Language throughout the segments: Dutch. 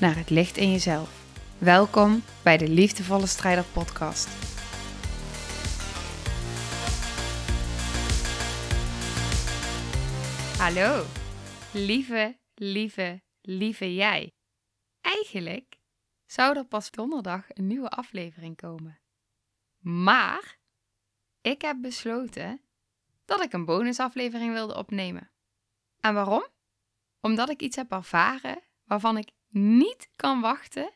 naar het licht in jezelf. Welkom bij de Liefdevolle Strijder Podcast. Hallo, lieve, lieve, lieve jij. Eigenlijk zou er pas donderdag een nieuwe aflevering komen. Maar ik heb besloten dat ik een bonusaflevering wilde opnemen. En waarom? Omdat ik iets heb ervaren waarvan ik niet kan wachten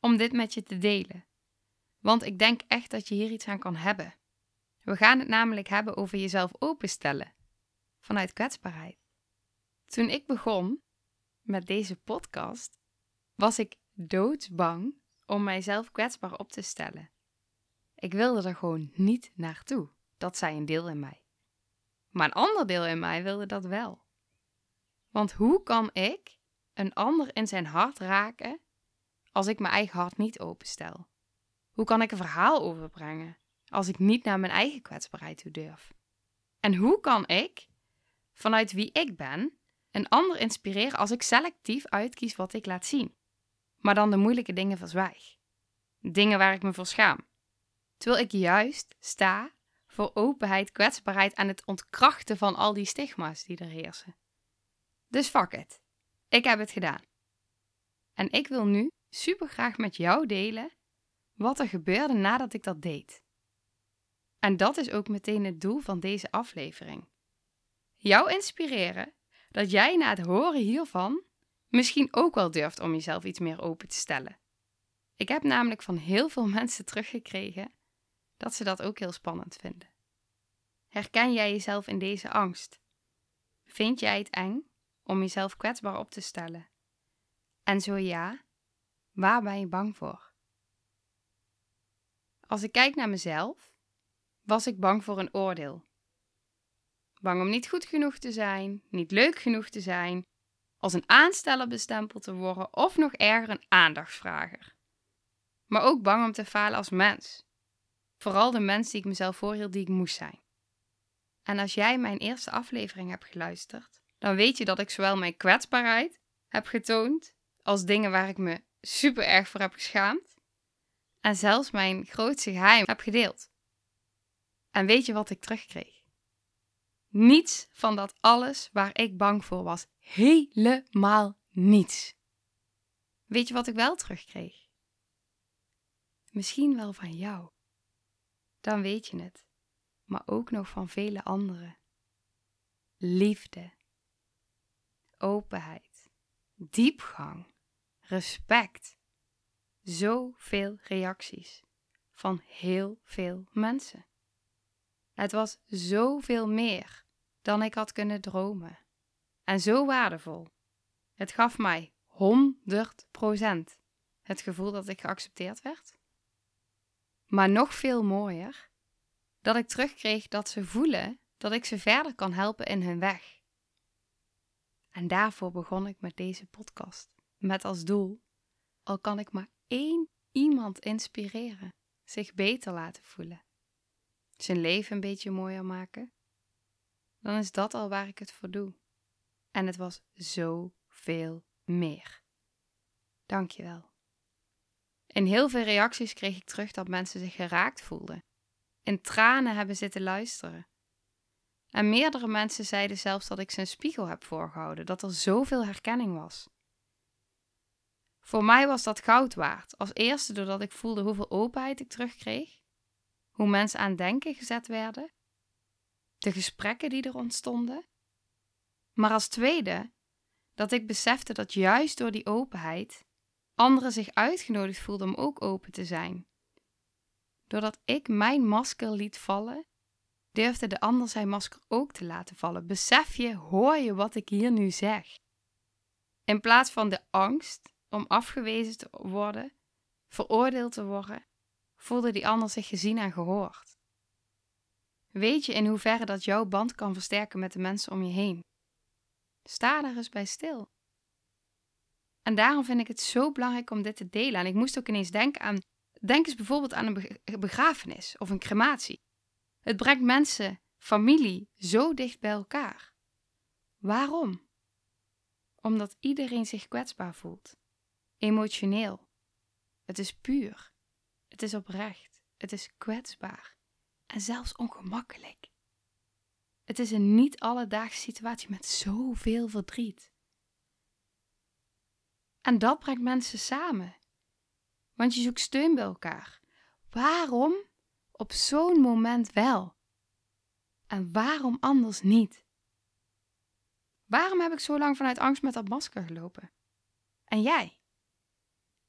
om dit met je te delen. Want ik denk echt dat je hier iets aan kan hebben. We gaan het namelijk hebben over jezelf openstellen vanuit kwetsbaarheid. Toen ik begon met deze podcast, was ik doodsbang om mijzelf kwetsbaar op te stellen. Ik wilde er gewoon niet naartoe. Dat zei een deel in mij. Maar een ander deel in mij wilde dat wel. Want hoe kan ik een ander in zijn hart raken als ik mijn eigen hart niet openstel? Hoe kan ik een verhaal overbrengen als ik niet naar mijn eigen kwetsbaarheid toe durf? En hoe kan ik, vanuit wie ik ben, een ander inspireren als ik selectief uitkies wat ik laat zien, maar dan de moeilijke dingen verzwijg? Dingen waar ik me voor schaam. Terwijl ik juist sta voor openheid, kwetsbaarheid en het ontkrachten van al die stigma's die er heersen. Dus fuck it. Ik heb het gedaan. En ik wil nu super graag met jou delen wat er gebeurde nadat ik dat deed. En dat is ook meteen het doel van deze aflevering. Jou inspireren dat jij na het horen hiervan misschien ook wel durft om jezelf iets meer open te stellen. Ik heb namelijk van heel veel mensen teruggekregen dat ze dat ook heel spannend vinden. Herken jij jezelf in deze angst? Vind jij het eng om jezelf kwetsbaar op te stellen? En zo ja, waar ben je bang voor? Als ik kijk naar mezelf, was ik bang voor een oordeel. Bang om niet goed genoeg te zijn, niet leuk genoeg te zijn, als een aansteller bestempeld te worden of nog erger een aandachtsvrager. Maar ook bang om te falen als mens. Vooral de mens die ik mezelf voorhield die ik moest zijn. En als jij mijn eerste aflevering hebt geluisterd, dan weet je dat ik zowel mijn kwetsbaarheid heb getoond, als dingen waar ik me super erg voor heb geschaamd, en zelfs mijn grootste geheim heb gedeeld. En weet je wat ik terugkreeg? Niets van dat alles waar ik bang voor was. Helemaal niets. Weet je wat ik wel terugkreeg? Misschien wel van jou. Dan weet je het maar ook nog van vele anderen. Liefde, openheid, diepgang, respect. Zoveel reacties van heel veel mensen. Het was zoveel meer dan ik had kunnen dromen. En zo waardevol. Het gaf mij 100% het gevoel dat ik geaccepteerd werd. Maar nog veel mooier, dat ik terugkreeg dat ze voelen dat ik ze verder kan helpen in hun weg. En daarvoor begon ik met deze podcast. Met als doel, al kan ik maar één iemand inspireren, zich beter laten voelen, zijn leven een beetje mooier maken, dan is dat al waar ik het voor doe. En het was zoveel meer. Dankjewel. In heel veel reacties kreeg ik terug dat mensen zich geraakt voelden in tranen hebben zitten luisteren. En meerdere mensen zeiden zelfs dat ik zijn spiegel heb voorgehouden, dat er zoveel herkenning was. Voor mij was dat goud waard, als eerste doordat ik voelde hoeveel openheid ik terugkreeg, hoe mensen aan denken gezet werden, de gesprekken die er ontstonden. Maar als tweede dat ik besefte dat juist door die openheid anderen zich uitgenodigd voelden om ook open te zijn Doordat ik mijn masker liet vallen, durfde de ander zijn masker ook te laten vallen. Besef je, hoor je wat ik hier nu zeg? In plaats van de angst om afgewezen te worden, veroordeeld te worden, voelde die ander zich gezien en gehoord? Weet je in hoeverre dat jouw band kan versterken met de mensen om je heen? Sta daar eens bij stil. En daarom vind ik het zo belangrijk om dit te delen. En ik moest ook ineens denken aan, denk eens bijvoorbeeld aan een begrafenis of een crematie. Het brengt mensen, familie, zo dicht bij elkaar. Waarom? Omdat iedereen zich kwetsbaar voelt. Emotioneel. Het is puur. Het is oprecht. Het is kwetsbaar. En zelfs ongemakkelijk. Het is een niet alledaagse situatie met zoveel verdriet. En dat brengt mensen samen. Want je zoekt steun bij elkaar. Waarom op zo'n moment wel? En waarom anders niet? Waarom heb ik zo lang vanuit angst met dat masker gelopen? En jij?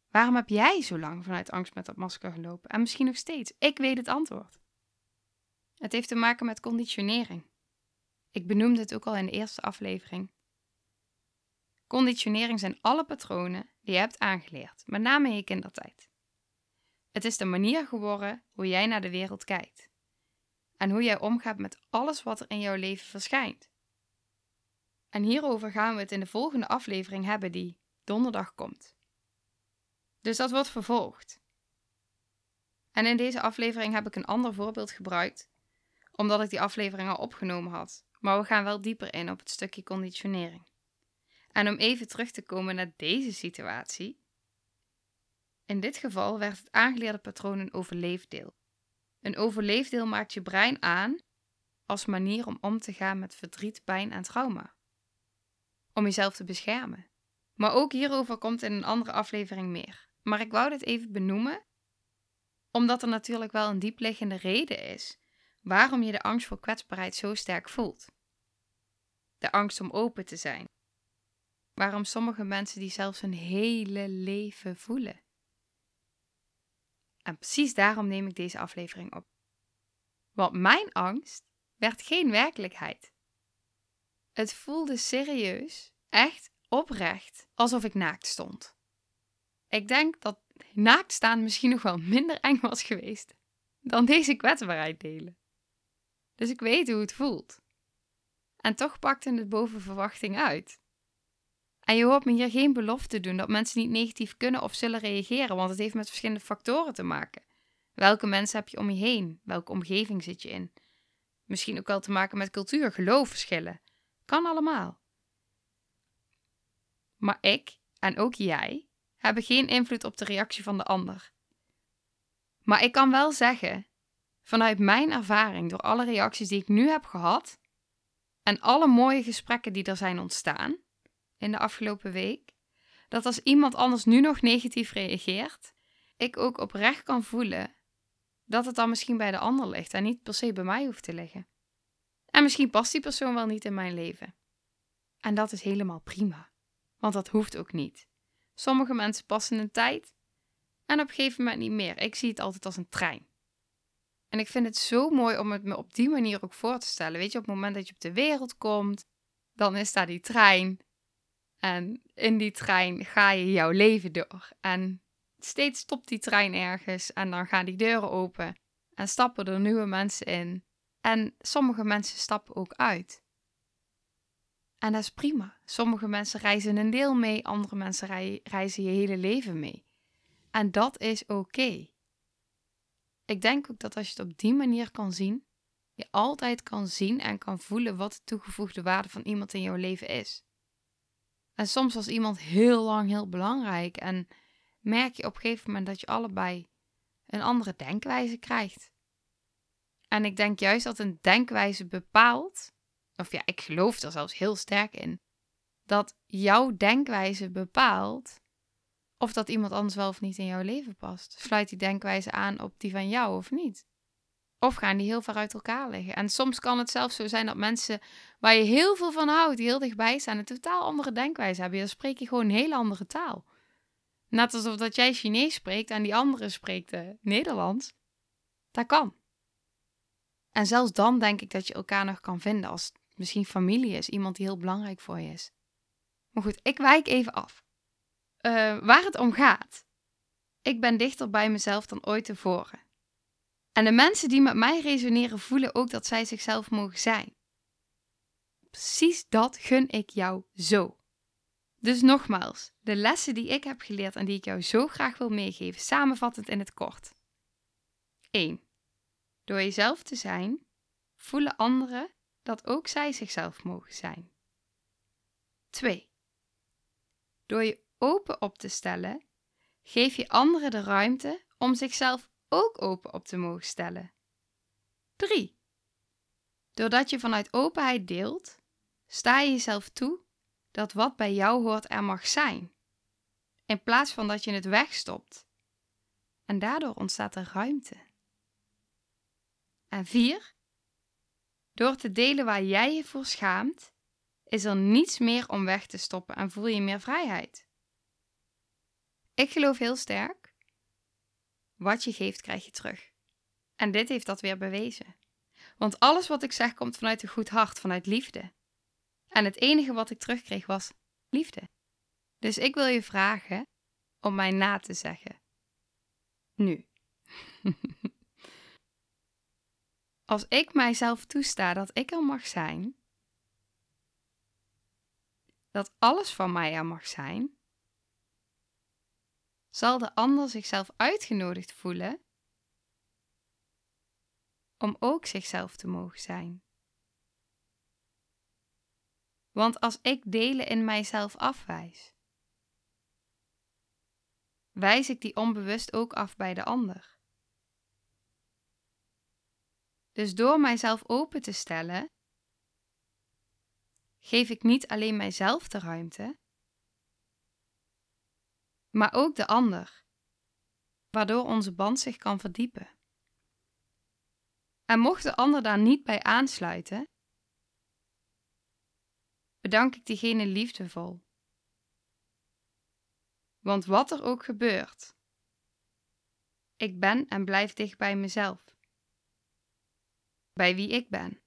Waarom heb jij zo lang vanuit angst met dat masker gelopen? En misschien nog steeds. Ik weet het antwoord. Het heeft te maken met conditionering. Ik benoemde het ook al in de eerste aflevering. Conditionering zijn alle patronen die je hebt aangeleerd, met name in je kindertijd. Het is de manier geworden hoe jij naar de wereld kijkt en hoe jij omgaat met alles wat er in jouw leven verschijnt. En hierover gaan we het in de volgende aflevering hebben die donderdag komt. Dus dat wordt vervolgd. En in deze aflevering heb ik een ander voorbeeld gebruikt, omdat ik die aflevering al opgenomen had. Maar we gaan wel dieper in op het stukje conditionering. En om even terug te komen naar deze situatie. In dit geval werd het aangeleerde patroon een overleefdeel. Een overleefdeel maakt je brein aan als manier om om te gaan met verdriet, pijn en trauma. Om jezelf te beschermen. Maar ook hierover komt in een andere aflevering meer. Maar ik wou dit even benoemen, omdat er natuurlijk wel een diepliggende reden is waarom je de angst voor kwetsbaarheid zo sterk voelt. De angst om open te zijn. Waarom sommige mensen die zelfs hun hele leven voelen. En precies daarom neem ik deze aflevering op. Want mijn angst werd geen werkelijkheid. Het voelde serieus, echt oprecht, alsof ik naakt stond. Ik denk dat naakt staan misschien nog wel minder eng was geweest dan deze kwetsbaarheid delen. Dus ik weet hoe het voelt. En toch pakte het boven verwachting uit. En je hoort me hier geen belofte doen dat mensen niet negatief kunnen of zullen reageren, want het heeft met verschillende factoren te maken. Welke mensen heb je om je heen? Welke omgeving zit je in? Misschien ook wel te maken met cultuur, geloofverschillen. Kan allemaal. Maar ik, en ook jij, hebben geen invloed op de reactie van de ander. Maar ik kan wel zeggen, vanuit mijn ervaring, door alle reacties die ik nu heb gehad en alle mooie gesprekken die er zijn ontstaan in de afgelopen week, dat als iemand anders nu nog negatief reageert, ik ook oprecht kan voelen dat het dan misschien bij de ander ligt en niet per se bij mij hoeft te liggen. En misschien past die persoon wel niet in mijn leven. En dat is helemaal prima, want dat hoeft ook niet. Sommige mensen passen een tijd en op een gegeven moment niet meer. Ik zie het altijd als een trein. En ik vind het zo mooi om het me op die manier ook voor te stellen. Weet je, op het moment dat je op de wereld komt, dan is daar die trein. En in die trein ga je jouw leven door. En steeds stopt die trein ergens en dan gaan die deuren open en stappen er nieuwe mensen in. En sommige mensen stappen ook uit. En dat is prima. Sommige mensen reizen een deel mee, andere mensen reizen je hele leven mee. En dat is oké. Ik denk ook dat als je het op die manier kan zien, je altijd kan zien en kan voelen wat de toegevoegde waarde van iemand in jouw leven is. En soms was iemand heel lang heel belangrijk en merk je op een gegeven moment dat je allebei een andere denkwijze krijgt. En ik denk juist dat een denkwijze bepaalt, of ja, ik geloof er zelfs heel sterk in, dat jouw denkwijze bepaalt of dat iemand anders wel of niet in jouw leven past. Sluit die denkwijze aan op die van jou of niet? Of gaan die heel ver uit elkaar liggen? En soms kan het zelfs zo zijn dat mensen waar je heel veel van houdt, die heel dichtbij staan, een totaal andere denkwijze hebben. Dan spreek je gewoon een hele andere taal. Net alsof dat jij Chinees spreekt en die andere spreekt uh, Nederlands. Dat kan. En zelfs dan denk ik dat je elkaar nog kan vinden als het misschien familie is, iemand die heel belangrijk voor je is. Maar goed, ik wijk even af. eh, waar het om gaat. Ik ben dichter bij mezelf dan ooit tevoren. En de mensen die met mij resoneren voelen ook dat zij zichzelf mogen zijn. Precies dat gun ik jou zo. Dus nogmaals, de lessen die ik heb geleerd en die ik jou zo graag wil meegeven, samenvattend in het kort. 1. Door jezelf te zijn, voelen anderen dat ook zij zichzelf mogen zijn. 2. Door je open op te stellen, geef je anderen de ruimte om zichzelf ook open op te mogen stellen. 3. Doordat je vanuit openheid deelt, sta je jezelf toe dat wat bij jou hoort er mag zijn, in plaats van dat je het wegstopt. En daardoor ontstaat er ruimte. En 4. Door te delen waar jij je voor schaamt, is er niets meer om weg te stoppen en voel je meer vrijheid. Ik geloof heel sterk: wat je geeft, krijg je terug. En dit heeft dat weer bewezen. Want alles wat ik zeg komt vanuit een goed hart, vanuit liefde. En het enige wat ik terugkreeg was liefde. Dus ik wil je vragen om mij na te zeggen. Nu. Als ik mijzelf toesta dat ik er mag zijn, dat alles van mij er mag zijn, zal de ander zichzelf uitgenodigd voelen om ook zichzelf te mogen zijn. Want als ik delen in mijzelf afwijs, wijs ik die onbewust ook af bij de ander. Dus door mijzelf open te stellen, geef ik niet alleen mijzelf de ruimte, maar ook de ander, waardoor onze band zich kan verdiepen. En mocht de ander daar niet bij aansluiten, bedank ik diegene liefdevol. Want wat er ook gebeurt, ik ben en blijf dicht bij mezelf, bij wie ik ben.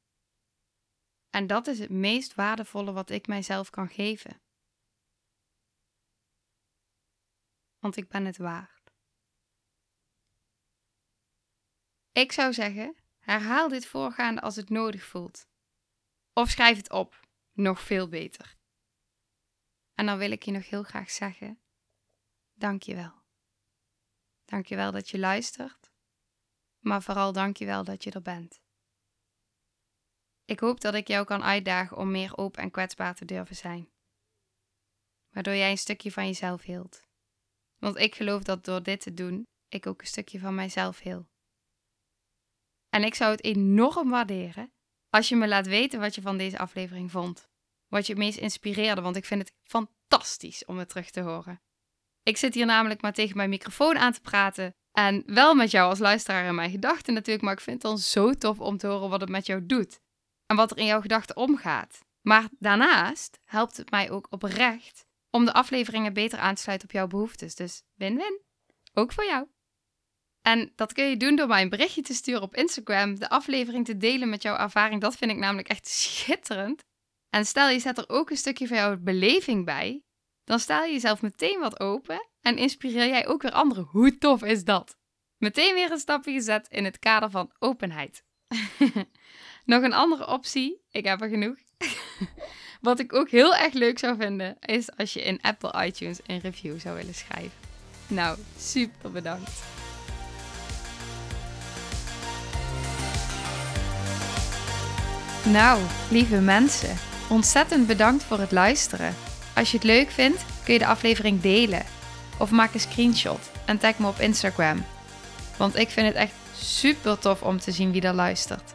En dat is het meest waardevolle wat ik mijzelf kan geven. Want ik ben het waard. Ik zou zeggen, herhaal dit voorgaande als het nodig voelt. Of schrijf het op nog veel beter. En dan wil ik je nog heel graag zeggen: dank je wel. Dank je wel dat je luistert, maar vooral dank je wel dat je er bent. Ik hoop dat ik jou kan uitdagen om meer open en kwetsbaar te durven zijn, waardoor jij een stukje van jezelf hield. Want ik geloof dat door dit te doen, ik ook een stukje van mijzelf heel. En ik zou het enorm waarderen als je me laat weten wat je van deze aflevering vond. Wat je het meest inspireerde, want ik vind het fantastisch om het terug te horen. Ik zit hier namelijk maar tegen mijn microfoon aan te praten. En wel met jou als luisteraar in mijn gedachten natuurlijk, maar ik vind het dan zo tof om te horen wat het met jou doet. En wat er in jouw gedachten omgaat. Maar daarnaast helpt het mij ook oprecht om de afleveringen beter aan te sluiten op jouw behoeftes. Dus win-win. Ook voor jou. En dat kun je doen door mij een berichtje te sturen op Instagram, de aflevering te delen met jouw ervaring. Dat vind ik namelijk echt schitterend. En stel je zet er ook een stukje van jouw beleving bij, dan stel je jezelf meteen wat open en inspireer jij ook weer anderen. Hoe tof is dat? Meteen weer een stapje gezet in het kader van openheid. Nog een andere optie, ik heb er genoeg. Wat ik ook heel erg leuk zou vinden, is als je in Apple iTunes een review zou willen schrijven. Nou, super bedankt. Nou, lieve mensen, ontzettend bedankt voor het luisteren. Als je het leuk vindt, kun je de aflevering delen. Of maak een screenshot en tag me op Instagram. Want ik vind het echt super tof om te zien wie er luistert.